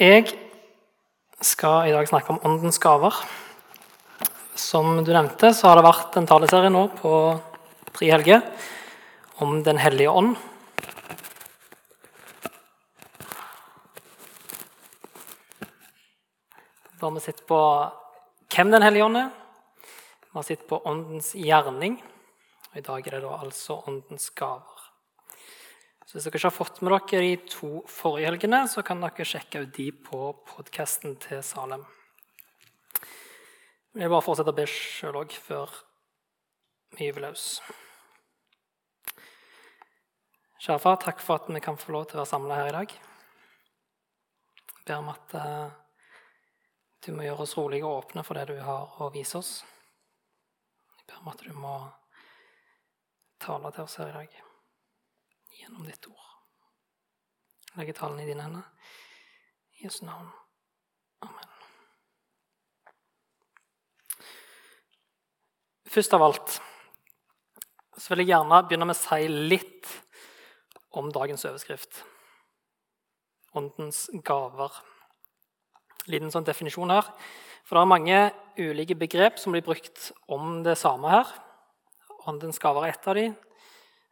Jeg skal i dag snakke om åndens gaver. Som du nevnte, så har det vært en taleserie nå på tre helger om Den hellige ånd. Da har vi sett på hvem Den hellige ånd er. Vi har sett på åndens gjerning. Og I dag er det da altså åndens gaver. Så Hvis dere ikke har fått med dere de to forrige helgene, så kan dere sjekke ut de på podkasten til Salem. Jeg bare fortsette å be sjøl òg før vi gyver løs. Kjære far, takk for at vi kan få lov til å være samla her i dag. Jeg ber om at uh, du må gjøre oss rolige og åpne for det du har å vise oss. Jeg ber om at du må tale til oss her i dag gjennom ditt ord. Jeg legger talen i dine hender. I Jesu navn. Amen. Først av alt så vil jeg gjerne begynne med å si litt om dagens overskrift. Åndens gaver. Liten sånn definisjon her. For det er mange ulike begrep som blir brukt om det samme her. Åndens gaver er ett av dem.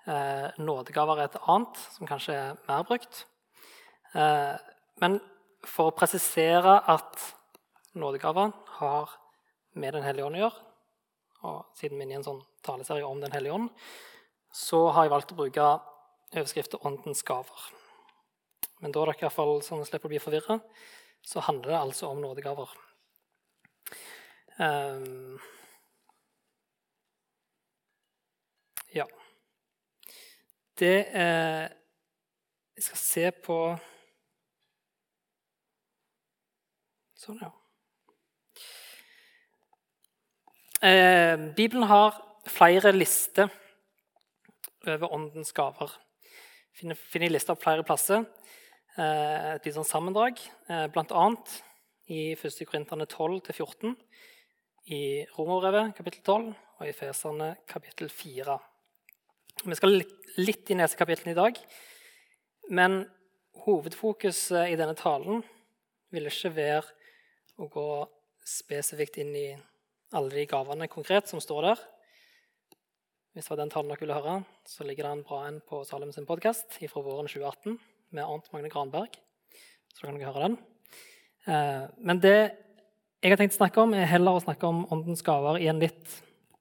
Eh, nådegaver er et annet, som kanskje er mer brukt. Eh, men for å presisere at nådegaver har med Den hellige ånd å gjøre, og siden vi er i en sånn taleserie om Den hellige ånd, så har jeg valgt å bruke overskriften 'Åndens gaver'. Men da er dere i hvert fall sånn slipper å bli forvirra, så handler det altså om nådegaver. Um, ja. Det eh, Jeg skal se på Sånn, ja. Eh, Bibelen har flere lister over åndens gaver. Finner, finner lister opp flere plasser. Eh, et litt sånn sammendrag, eh, bl.a. i 1. Korinterne 12-14, i Romerbrevet kapittel 12 og i Feserne kapittel 4. Vi skal litt i disse i dag, men hovedfokuset i denne talen vil ikke være å gå spesifikt inn i alle de gavene konkret som står der. Hvis det var den talen dere ville høre, så ligger det en bra en på Salem sin podkast fra våren 2018 med Arnt Magne Granberg. Så kan dere høre den. Eh, men det jeg har tenkt å snakke om, er heller å snakke om åndens gaver i en litt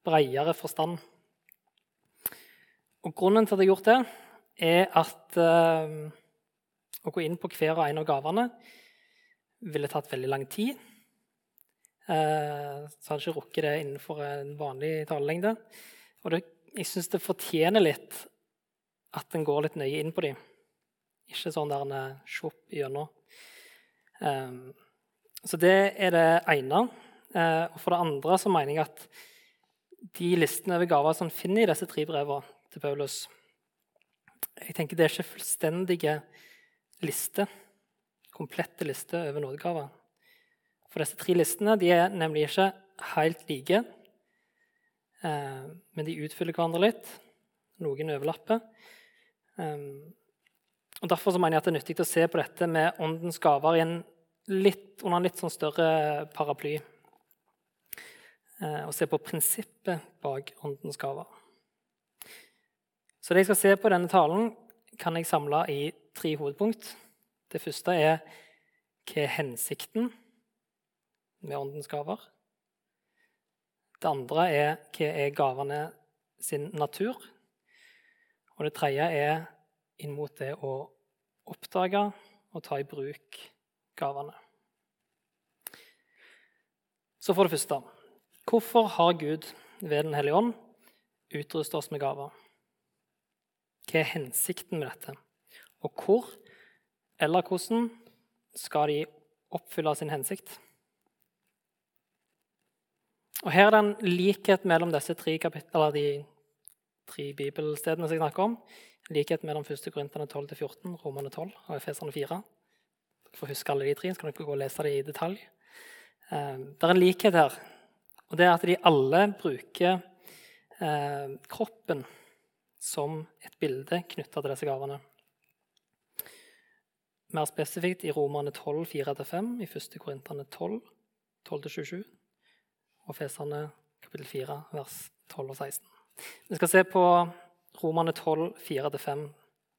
bredere forstand. Og Grunnen til at jeg har gjort det, er at uh, å gå inn på hver og en av gavene ville tatt veldig lang tid. Uh, så hadde jeg ikke rukket det innenfor en vanlig talelengde. Og det, jeg syns det fortjener litt at en går litt nøye inn på dem. Ikke sånn der en er sjopp gjennom. Um, så det er det ene. Uh, og for det andre så mener jeg at de listene over gaver som finner i disse tre brevene til Paulus Jeg tenker Det er ikke fullstendige lister, komplette lister over nådegaver. For disse tre listene de er nemlig ikke helt like, uh, men de utfyller hverandre litt. Noen overlapper. Um, og Derfor så mener jeg at det er nyttig å se på dette med åndens gaver litt, under en litt sånn større paraply. Eh, og se på prinsippet bak åndens gaver. Så det jeg skal se på denne talen, kan jeg samle i tre hovedpunkt. Det første er hva er hensikten med åndens gaver? Det andre er hva er gavene sin natur? Og det tredje er inn mot det å oppdage og ta i bruk gavene. Så for det første hvorfor har Gud ved Den hellige ånd utrustet oss med gaver? Hva er hensikten med dette? Og hvor eller hvordan skal de oppfylle sin hensikt? Og Her er det en likhet mellom disse tre, eller de tre bibelstedene som jeg snakker om likhet mellom 1. Korinterne 12-14, Romane 12 og Efeserne 4. Dere får huske alle de tre, så kan dere gå og lese det i detalj. Eh, det er en likhet her, og det er at de alle bruker eh, kroppen som et bilde knytta til disse gavene. mer spesifikt i Romerne 12, 4-5, i 1. Korinterne 12, 12-27 og Feserne kapittel 4, vers 12 og 16. Vi skal se på Romerne 12, 4-5.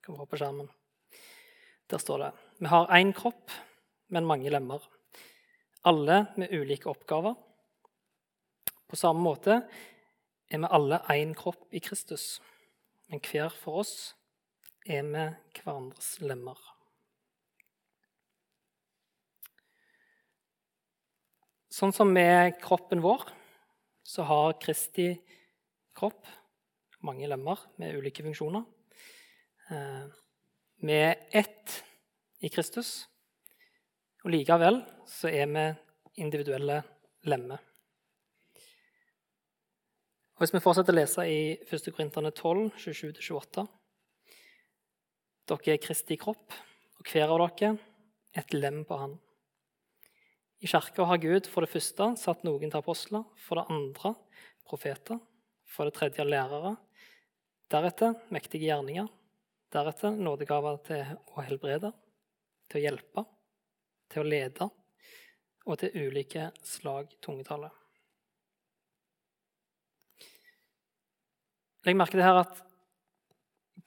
Kan vi på skjermen. Der står det Vi har én kropp, men mange lemmer. Alle med ulike oppgaver. På samme måte er vi alle én kropp i Kristus, men hver for oss er vi hverandres lemmer. Sånn som med kroppen vår, så har Kristi kropp mange lemmer med ulike funksjoner. Eh, vi er ett i Kristus, og likevel så er vi individuelle lemmer. Og Hvis vi fortsetter å lese i 1. Korinterne 12, 27-28 Dere er Kristi kropp, og hver av dere et lem på Han. I kirka har Gud for det første satt noen til apostler, for det andre profeter, for det tredje lærere, deretter mektige gjerninger, deretter nådegaver til å helbrede, til å hjelpe, til å lede og til ulike slag tungetale. Legg merke til her at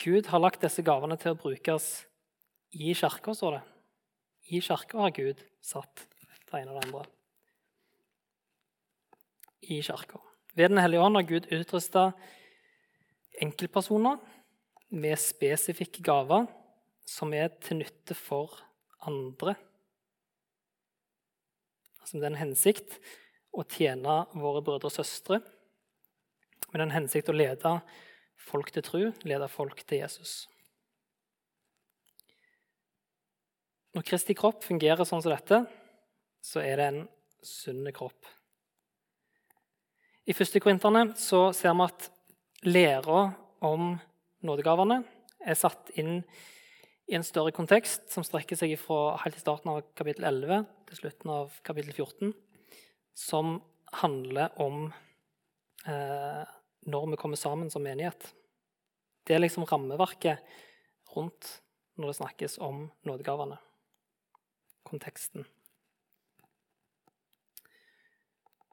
Gud har lagt disse gavene til å brukes i kirka, står det. I kirka har Gud satt det ene og det andre i kirka. Ved Den hellige ånd har Gud utrusta enkeltpersoner med spesifikke gaver som er til nytte for andre. Altså med den hensikt å tjene våre brødre og søstre. Med den hensikt å lede folk til tro, lede folk til Jesus. Når Kristi kropp fungerer sånn som dette, så er det en sunn kropp. I første Korinterne ser vi at læra om nådegavene er satt inn i en større kontekst som strekker seg fra helt til starten av kapittel 11 til slutten av kapittel 14, som handler om eh, når vi kommer sammen som menighet. Det er liksom rammeverket rundt når det snakkes om nådegavene. Konteksten.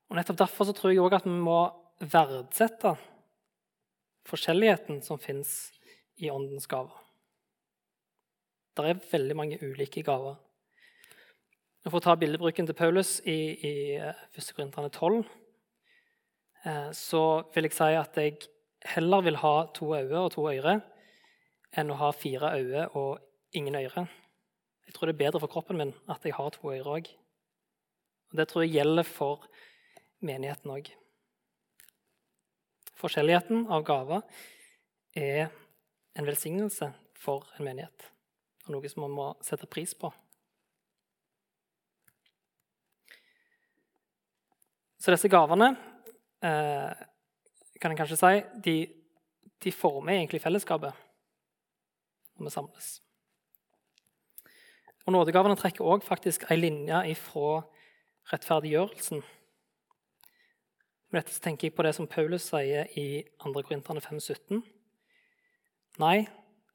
Og Nettopp derfor så tror jeg også at vi må verdsette forskjelligheten som fins i åndens gaver. Det er veldig mange ulike gaver. For å ta bildebruken til Paulus i, i 1. Eh, Korinterne 12, eh, så vil jeg si at jeg heller vil ha to øyne og to ører enn å ha fire øyne og ingen ører. Jeg tror det er bedre for kroppen min at jeg har to ører òg. Det tror jeg gjelder for menigheten òg. Forskjelligheten av gaver er en velsignelse for en menighet. Og noe som man må sette pris på. Så disse gavene eh, kan en kanskje si, de, de former egentlig fellesskapet når vi samles. Og Nådegavene trekker òg faktisk ei linje ifra rettferdiggjørelsen med dette tenker jeg på det som Paulus sier i 2. Korinterne 5,17. Nei,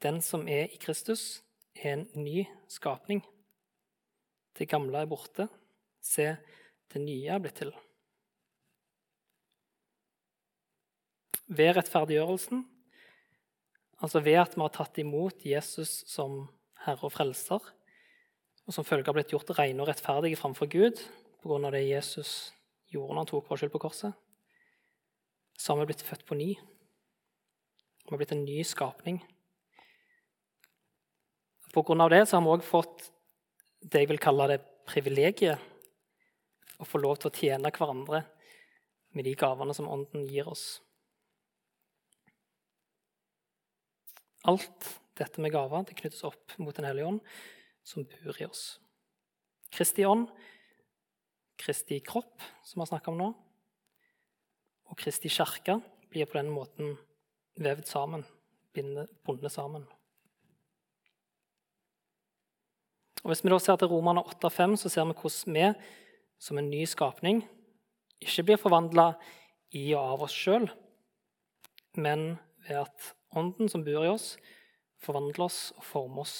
den som er i Kristus, er en ny skapning. Det gamle er borte. Se, det nye er blitt til. Ved rettferdiggjørelsen, altså ved at vi har tatt imot Jesus som Herre og Frelser, og som følge har blitt gjort rene og rettferdige framfor Gud pga. det Jesus gjorde når han tok vår skyld på korset, så har vi blitt født på ny. Vi har blitt en ny skapning. Av det så har vi òg fått det jeg vil kalle det privilegiet å få lov til å tjene hverandre med de gavene som Ånden gir oss. Alt dette med gaver det knyttes opp mot Den hellige ånd, som bor i oss. Kristi ånd, Kristi kropp, som vi har snakka om nå, og Kristi kirke blir på den måten vevd sammen, bundet sammen. Og Hvis vi da ser til Romerne 8,5, så ser vi hvordan vi som en ny skapning ikke blir forvandla i og av oss sjøl, men ved at Ånden som bor i oss, forvandler oss og former oss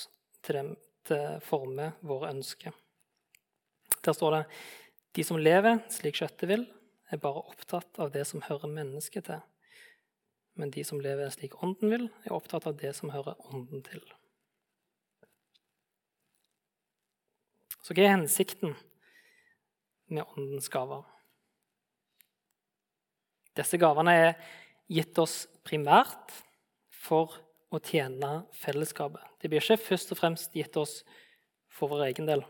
til dem, til forme våre ønsker. Der står det de som lever slik kjøttet vil, er bare opptatt av det som hører mennesket til. Men de som lever slik ånden vil, er opptatt av det som hører ånden til. Så hva er hensikten med åndens gaver? Disse gavene er gitt oss primært for å tjene fellesskapet. Det blir ikke først og fremst gitt oss for vår egen del.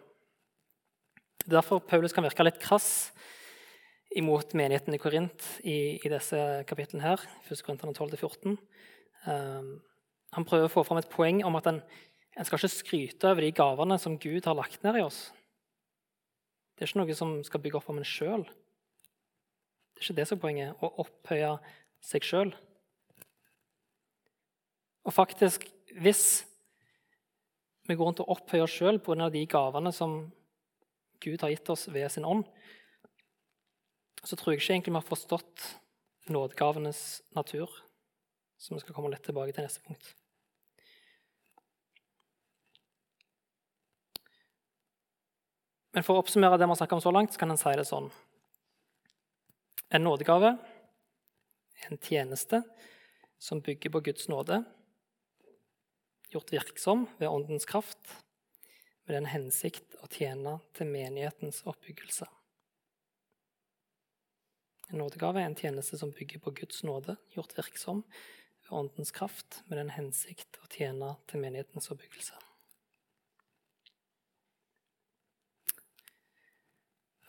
Det er derfor Paulus kan virke litt krass imot menigheten i Korint i, i disse kapitlene. her, 1. Korinterne 12-14. Um, han prøver å få fram et poeng om at en, en skal ikke skryte over de gavene som Gud har lagt ned i oss. Det er ikke noe som skal bygge opp om en sjøl. Det er ikke det som er poenget, å opphøye seg sjøl. Og faktisk, hvis vi går rundt og opphøyer oss sjøl pga. de gavene som Gud har gitt oss ved sin ånd, så tror jeg ikke egentlig vi har forstått nådegavenes natur, som vi skal komme litt tilbake til neste punkt. Men for å oppsummere det vi har snakka om så langt, så kan en si det sånn. En nådegave en tjeneste som bygger på Guds nåde, gjort virksom ved Åndens kraft, med den hensikt å tjene til menighetens oppbyggelse. En nådegave er en tjeneste som bygger på Guds nåde, gjort virksom ved Åndens kraft, med den hensikt å tjene til menighetens oppbyggelse.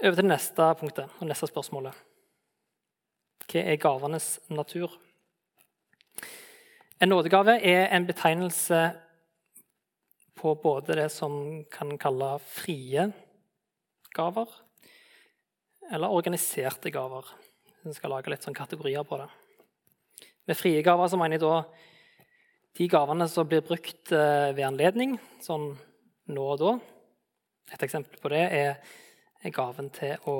Over til neste punktet og neste spørsmålet. Hva er gavenes natur? En nådegave er en betegnelse på både det som kan kalle frie gaver, eller organiserte gaver. Vi skal lage litt sånn kategorier på det. Med frie gaver så mener jeg da de gavene som blir brukt eh, ved anledning, sånn nå og da. Et eksempel på det er gaven til å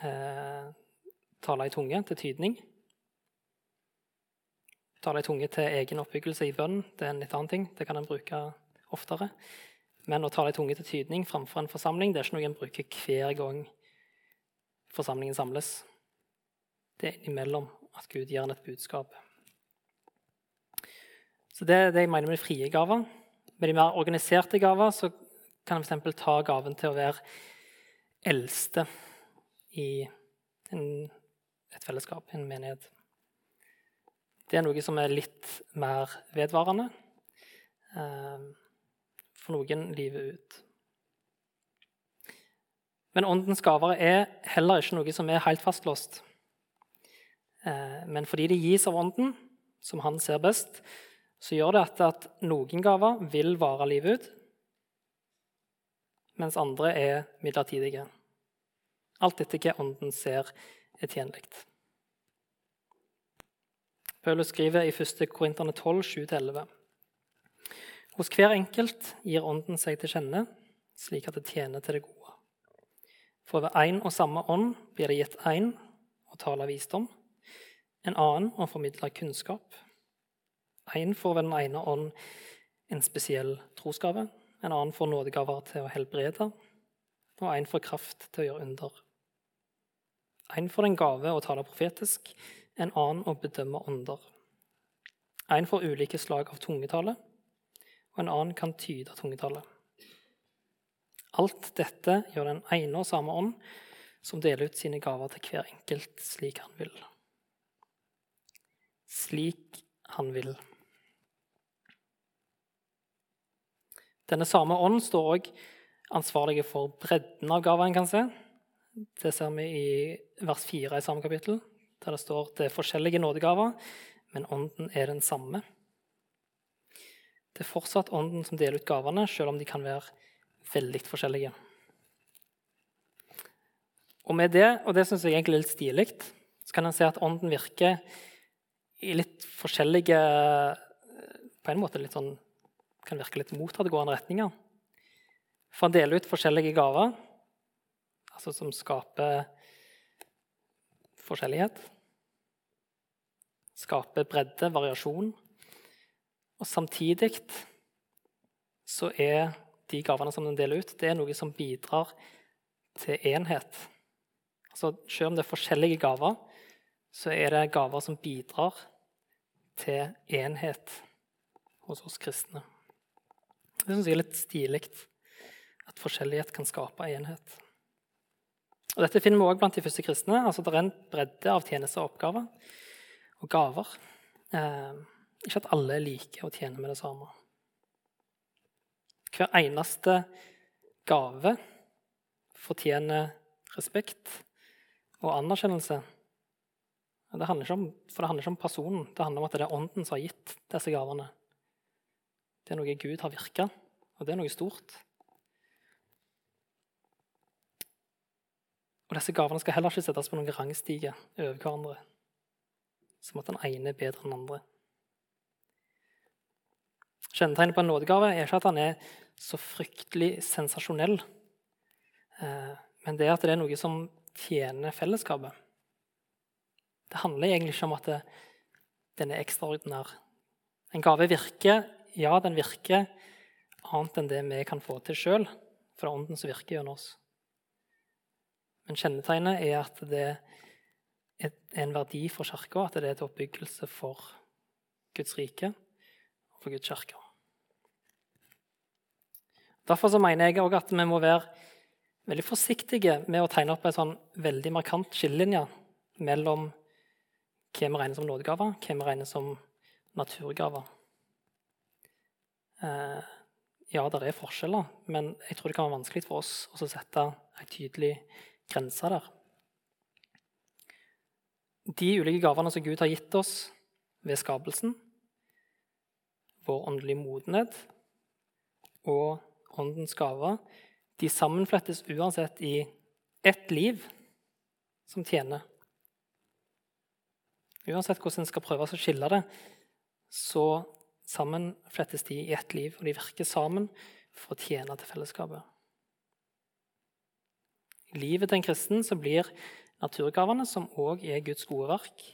eh, tale i tunge, til tydning. Tale i tunge til egen oppbyggelse i bønn det er en litt annen ting. Det kan en bruke oftere. Men å ta i tunge til tydning framfor en forsamling det er ikke noe en bruker hver gang forsamlingen samles. Det er imellom at Gud gir en et budskap. Så Det er det jeg mener med de frie gaver. Med de mer organiserte gaver så kan en f.eks. ta gaven til å være eldste i en, et fellesskap, en menighet. Det er noe som er litt mer vedvarende. Eh, for noen livet ut. Men åndens gaver er heller ikke noe som er helt fastlåst. Eh, men fordi det gis av ånden, som han ser best, så gjør det at, noen gaver vil vare livet ut, mens andre er midlertidige. Alt etter hva ånden ser er tjenlig. Paulus skriver i 1. Korinterne 12, 7-11. Hos hver enkelt gir Ånden seg til kjenne, slik at det tjener til det gode. For ved én og samme ånd blir det gitt én å tale visdom, en annen å formidle kunnskap. Én får ved den ene ånd en spesiell trosgave, en annen får nådegaver til å helbrede, og en får kraft til å gjøre under. En får den gave å tale profetisk, en annen å bedømme ånder. En får ulike slag av tungetale, og en annen kan tyde tungetale. Alt dette gjør den ene og samme ånd, som deler ut sine gaver til hver enkelt slik han vil. Slik han vil. Denne samme ånd står òg ansvarlig for bredden av gaver en kan se. Det ser vi i vers 4 i samme kapittel der det står det er forskjellige nådegaver, men ånden er den samme. Det er fortsatt ånden som deler ut gavene, selv om de kan være veldig forskjellige. Og med det, og det syns jeg egentlig er litt stilig, så kan en se at ånden virker i litt forskjellige På en måte litt sånn, kan virke litt motadgående retninger. For han deler ut forskjellige gaver, altså som skaper forskjellighet. Skape bredde, variasjon. Og samtidig så er de gavene som den deler ut, det er noe som bidrar til enhet. Altså, selv om det er forskjellige gaver, så er det gaver som bidrar til enhet hos oss kristne. Det syns jeg er litt stilig, at forskjellighet kan skape enhet. Og Dette finner vi også blant de første kristne. Altså, det er en bredde av tjenester og oppgaver og gaver. Eh, ikke at alle liker å tjene med det samme. Hver eneste gave fortjener respekt og anerkjennelse. Det om, for det handler ikke om personen, det handler om at det er Ånden som har gitt disse gavene. Det er noe Gud har virka, og det er noe stort. Og Disse gavene skal heller ikke settes på noen rangstige over hverandre, som at den ene er bedre enn den andre. Kjennetegnet på en nådegave er ikke at han er så fryktelig sensasjonell, eh, men det er at det er noe som tjener fellesskapet. Det handler egentlig ikke om at den er ekstraordinær. En gave virker, ja, den virker annet enn det vi kan få til sjøl, for det er Ånden som virker gjennom oss. Men kjennetegnet er at det er en verdi for Kirka, at det er til oppbyggelse for Guds rike og for Guds kirke. Derfor mener jeg òg at vi må være veldig forsiktige med å tegne opp en sånn veldig markant skillelinje mellom hva vi regner som nådegaver, hva vi regner som naturgaver. Eh, ja, det er forskjeller, men jeg tror det kan være vanskelig for oss å sette en tydelig grense der. De ulike gavene som Gud har gitt oss ved skapelsen, vår åndelige modenhet og åndens gaver, de sammenflettes uansett i ett liv som tjener. Uansett hvordan en skal prøve å skille det, så sammenflettes de i ett liv, og de virker sammen for å tjene til fellesskapet. I livet til en kristen så blir naturgavene, som òg er Guds gode verk,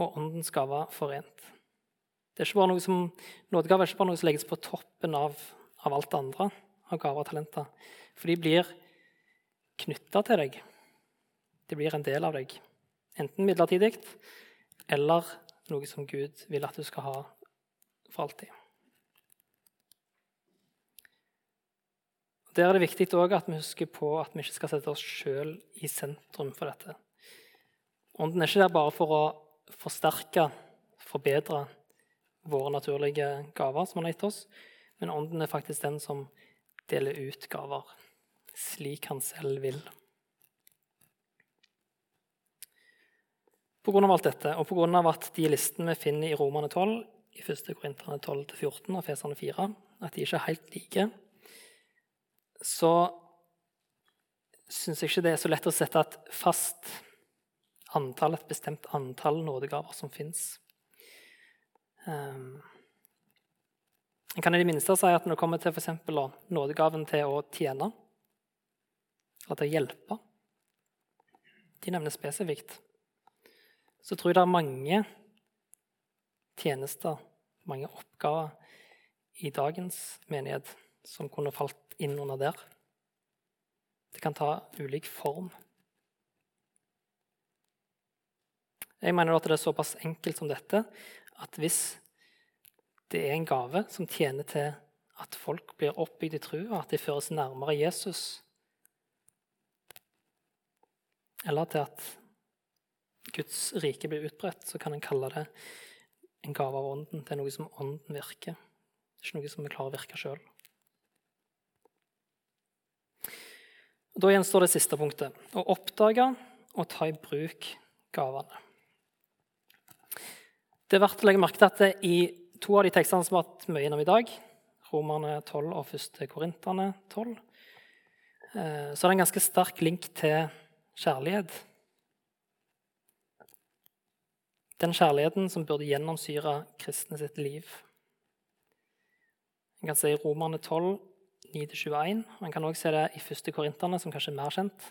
og åndens gaver forent. Det er ikke bare noe som, Nådegave er ikke bare noe som legges på toppen av, av alt det andre av gaver og talenter. For de blir knytta til deg. De blir en del av deg. Enten midlertidig eller noe som Gud vil at du skal ha for alltid. Der er det viktig også at vi husker på at vi ikke skal sette oss sjøl i sentrum for dette. Ånden er ikke der bare for å forsterke, forbedre våre naturlige gaver, som han har gitt oss, men Ånden er faktisk den som deler ut gaver slik han selv vil. Pga. alt dette, og pga. at de listene vi finner i Romane 12, i 1. Korinterne 12-14 og Feserne 4, at de ikke er helt like, så syns jeg ikke det er så lett å sette et fast antall, et bestemt antall nådegaver som fins. Um, ehm, en kan i det minste si at når det kommer til for nådegaven til å tjene, eller til å hjelpe De nevner spesifikt. Så tror jeg det er mange tjenester, mange oppgaver i dagens menighet som kunne falt inn under der. Det kan ta ulik form. Jeg mener at det er såpass enkelt som dette at hvis det er en gave som tjener til at folk blir oppbygd i trua, at de føres nærmere Jesus. Eller til at Guds rike blir utbredt, så kan en kalle det en gave av Ånden. Det er noe som Ånden virker. Er ikke noe som vi klarer å virke sjøl. Da gjenstår det siste punktet å oppdage og ta i bruk gavene. Det er verdt å legge merke til at i to av de tekstene som har vært mye innom i dag, Romerne 12 og 1. Korinterne 12, eh, så er det en ganske sterk link til kjærlighet. Den kjærligheten som burde gjennomsyre kristne sitt liv. En kan si i Romerne 12, 9-21. Man kan også se det i 1. Korinterne, som kanskje er mer kjent,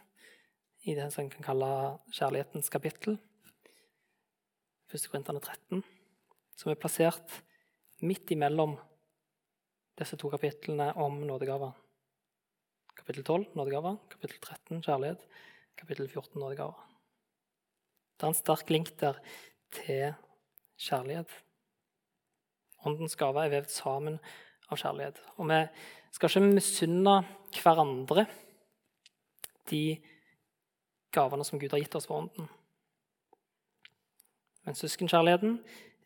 i det som en kan kalle kjærlighetens kapittel. 1. Korinterne 13, som er plassert midt imellom disse to kapitlene om nådegaver. Kapittel 12 nådegaver, kapittel 13 kjærlighet, kapittel 14 nådegaver. Det er en sterk link der til kjærlighet. Åndens gave er vevd sammen av kjærlighet. Og vi skal ikke misunne hverandre de gavene som Gud har gitt oss for Ånden. Men søskenkjærligheten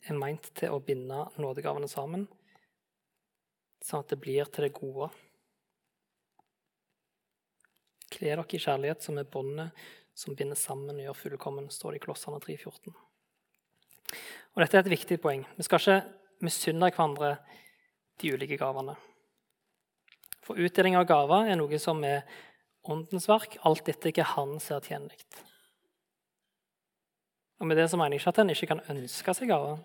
er meint til å binde nådegavene sammen, sånn at det blir til det gode. Kle dere i kjærlighet, som er båndet som binder sammen og gjør fullkommen, står det i Kolossene 3,14. Og Dette er et viktig poeng. Vi skal ikke misunne hverandre de ulike gavene. For utdeling av gaver er noe som er åndens verk, alt etter hva han ser tjenlig. Og med det så mener jeg ikke at en ikke kan ønske seg gaver.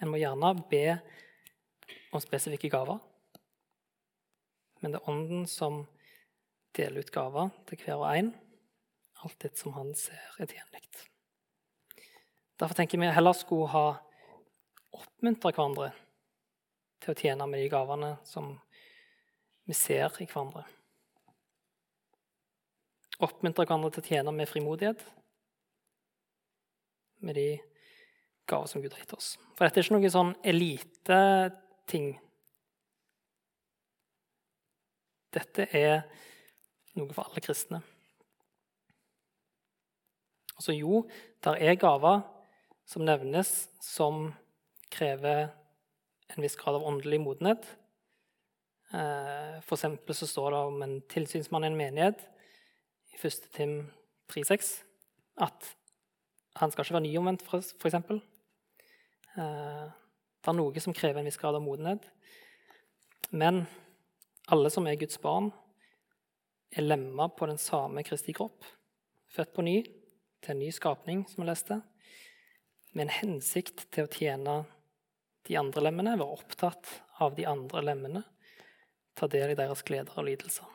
En må gjerne be om spesifikke gaver. Men det er Ånden som deler ut gaver til hver og en, alt det som han ser er tjenlig. Derfor tenker vi heller skulle ha oppmuntra hverandre til å tjene med de gavene som vi ser i hverandre. Oppmuntre hverandre til å tjene med frimodighet med de gaver som Gud har gitt oss. For dette er ikke noe sånn eliteting. Dette er noe for alle kristne. Altså jo, der er gaver som nevnes, som krever en viss grad av åndelig modenhet. Eh, for eksempel så står det om en tilsynsmann i en menighet i 1. Tim 3,6 at han skal ikke være nyomvendt, f.eks. Eh, det er noe som krever en viss grad av modenhet. Men alle som er Guds barn, er lemma på den samme Kristi kropp, født på ny, til en ny skapning, som vi leste, med en hensikt til å tjene de andre lemmene, være opptatt av de andre lemmene, ta del i deres gleder og lidelser.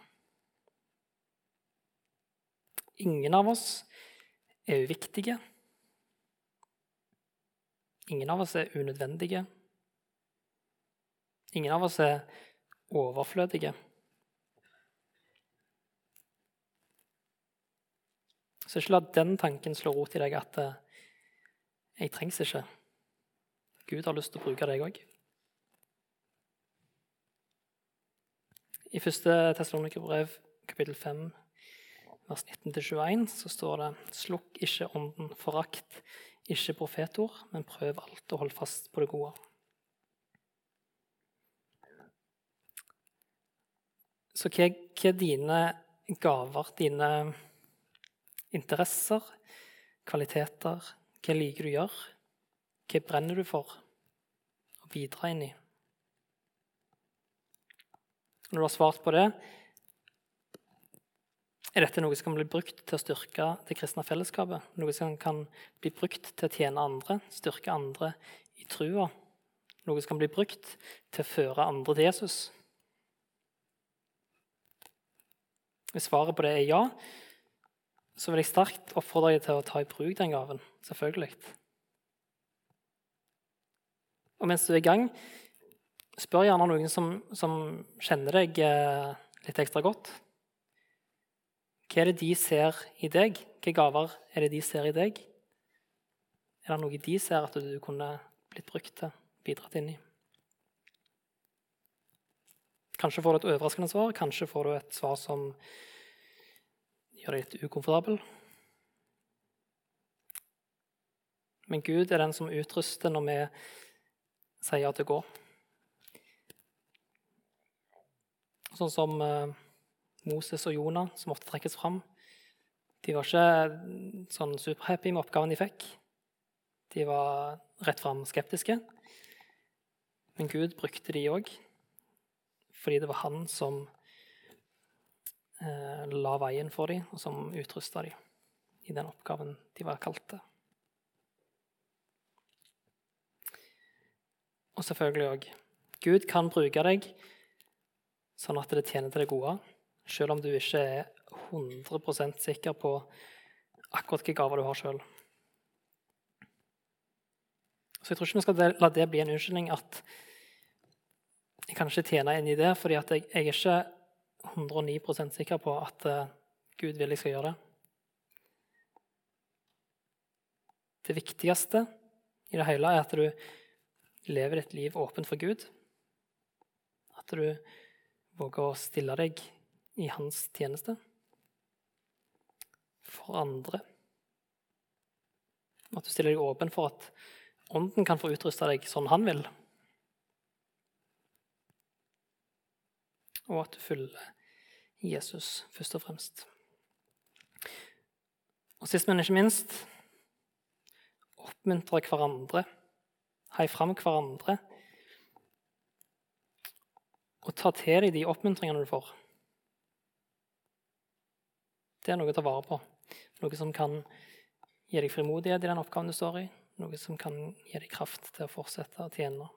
Ingen av oss er uviktige. Ingen av oss er unødvendige. Ingen av oss er overflødige. Så ikke la den tanken slå rot i deg at eh, 'jeg trengs ikke'. Gud har lyst til å bruke deg òg. I 1. Tessalonikerbrev kapittel 5 vers 19-21 så står det:" Slukk ikke ånden, forakt ikke profetord, men prøv alt og hold fast på det gode. Så hva, hva er dine gaver, dine interesser, kvaliteter? Hva liker du å gjøre? Hva brenner du for bidra inn i? Når du har svart på det, er dette noe som kan bli brukt til å styrke det kristne fellesskapet? Noe som kan bli brukt til å tjene andre, styrke andre i trua? Noe som kan bli brukt til å føre andre til Jesus? Hvis svaret på det er ja, så vil jeg sterkt oppfordre deg til å ta i bruk den gaven. Selvfølgelig. Og mens du er i gang, spør gjerne noen som, som kjenner deg eh, litt ekstra godt. Hva er det de ser i deg? Hvilke gaver er det de ser i deg? Er det noe de ser at du kunne blitt brukt til, bidratt inn i? Kanskje får du et overraskende svar, kanskje får du et svar som gjør deg litt ukomfortabel. Men Gud er den som utruster når vi sier til å gå. Sånn som eh, Moses og Jonah, som ofte trekkes fram. De var ikke sånn superhappy med oppgaven de fikk. De var rett fram skeptiske. Men Gud brukte de òg, fordi det var han som eh, la veien for dem, og som utrusta dem i den oppgaven de var kalt til. Og selvfølgelig òg Gud kan bruke deg sånn at det tjener til det gode selv om du ikke er 100% sikker på akkurat hvilke gaver du har sjøl. Så jeg tror ikke vi skal la det bli en unnskyldning at Jeg kan ikke tjene inn i det, fordi jeg, jeg, er ikke 109% sikker på at uh, Gud vil jeg skal gjøre det. Det viktigste i det hele er at du lever ditt liv åpent for Gud. At du våger å stille deg i hans tjeneste. For andre. At du stiller deg åpen for at Ånden kan få utruste deg sånn han vil. Og at du følger Jesus først og fremst. Og sist, men ikke minst oppmuntre hverandre. Hei fram hverandre. Og ta til deg de oppmuntringene du får. Det er noe å ta vare på. Noe som kan gi deg frimodighet i den oppgaven du står i. Noe som kan gi deg kraft til å fortsette å tjene.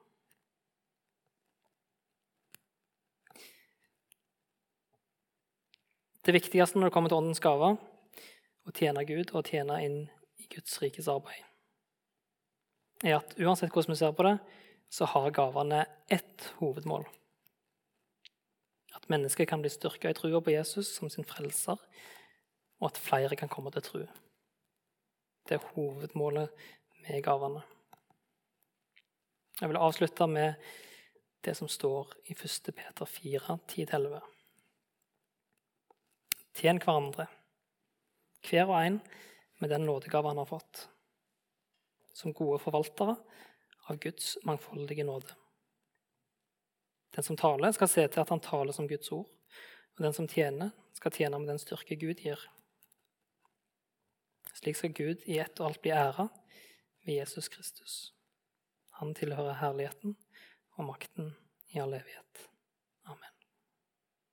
Det viktigste når det kommer til åndens gaver, å tjene Gud og tjene inn i Guds rikes arbeid, er at uansett hvordan vi ser på det, så har gavene ett hovedmål. At mennesker kan bli styrka i trua på Jesus som sin frelser, og at flere kan komme til tru. Det er hovedmålet med gavene. Jeg vil avslutte med det som står i 1. Peter 4, 10-11. Tjen hverandre, hver og en med den nådegave han har fått, som gode forvaltere av Guds mangfoldige nåde. Den som taler, skal se til at han taler som Guds ord, og den som tjener, skal tjene med den styrke Gud gir. Slik skal Gud i ett og alt bli æra ved Jesus Kristus. Han tilhører herligheten og makten i all evighet.